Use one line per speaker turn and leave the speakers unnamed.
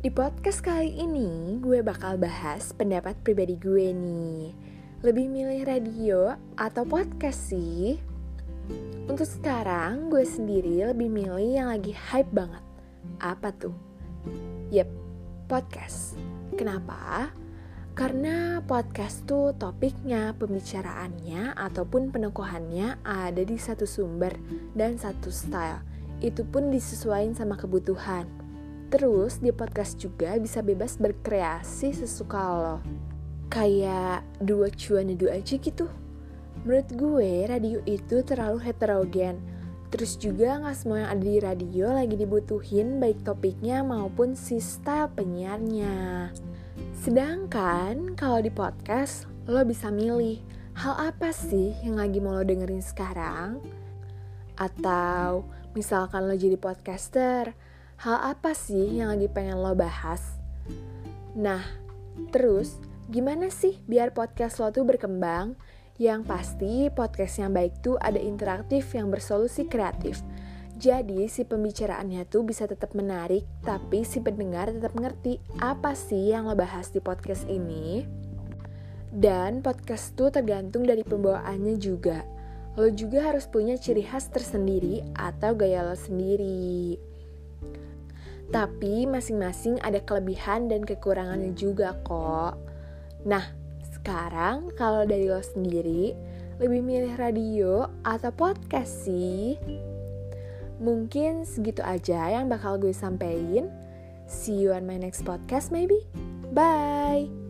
Di podcast kali ini gue bakal bahas pendapat pribadi gue nih Lebih milih radio atau podcast sih? Untuk sekarang gue sendiri lebih milih yang lagi hype banget Apa tuh? Yep, podcast Kenapa? Karena podcast tuh topiknya, pembicaraannya, ataupun penekuhannya ada di satu sumber dan satu style Itu pun disesuaikan sama kebutuhan Terus di podcast juga bisa bebas berkreasi sesuka lo. Kayak dua cuan dua aja gitu. Menurut gue radio itu terlalu heterogen. Terus juga gak semua yang ada di radio lagi dibutuhin baik topiknya maupun si style penyiarnya. Sedangkan kalau di podcast lo bisa milih hal apa sih yang lagi mau lo dengerin sekarang? Atau misalkan lo jadi podcaster, hal apa sih yang lagi pengen lo bahas? Nah, terus gimana sih biar podcast lo tuh berkembang? Yang pasti podcast yang baik tuh ada interaktif yang bersolusi kreatif. Jadi si pembicaraannya tuh bisa tetap menarik, tapi si pendengar tetap ngerti apa sih yang lo bahas di podcast ini. Dan podcast tuh tergantung dari pembawaannya juga. Lo juga harus punya ciri khas tersendiri atau gaya lo sendiri. Tapi masing-masing ada kelebihan dan kekurangannya juga kok. Nah, sekarang kalau dari lo sendiri, lebih milih radio atau podcast sih? Mungkin segitu aja yang bakal gue sampein. See you on my next podcast maybe. Bye!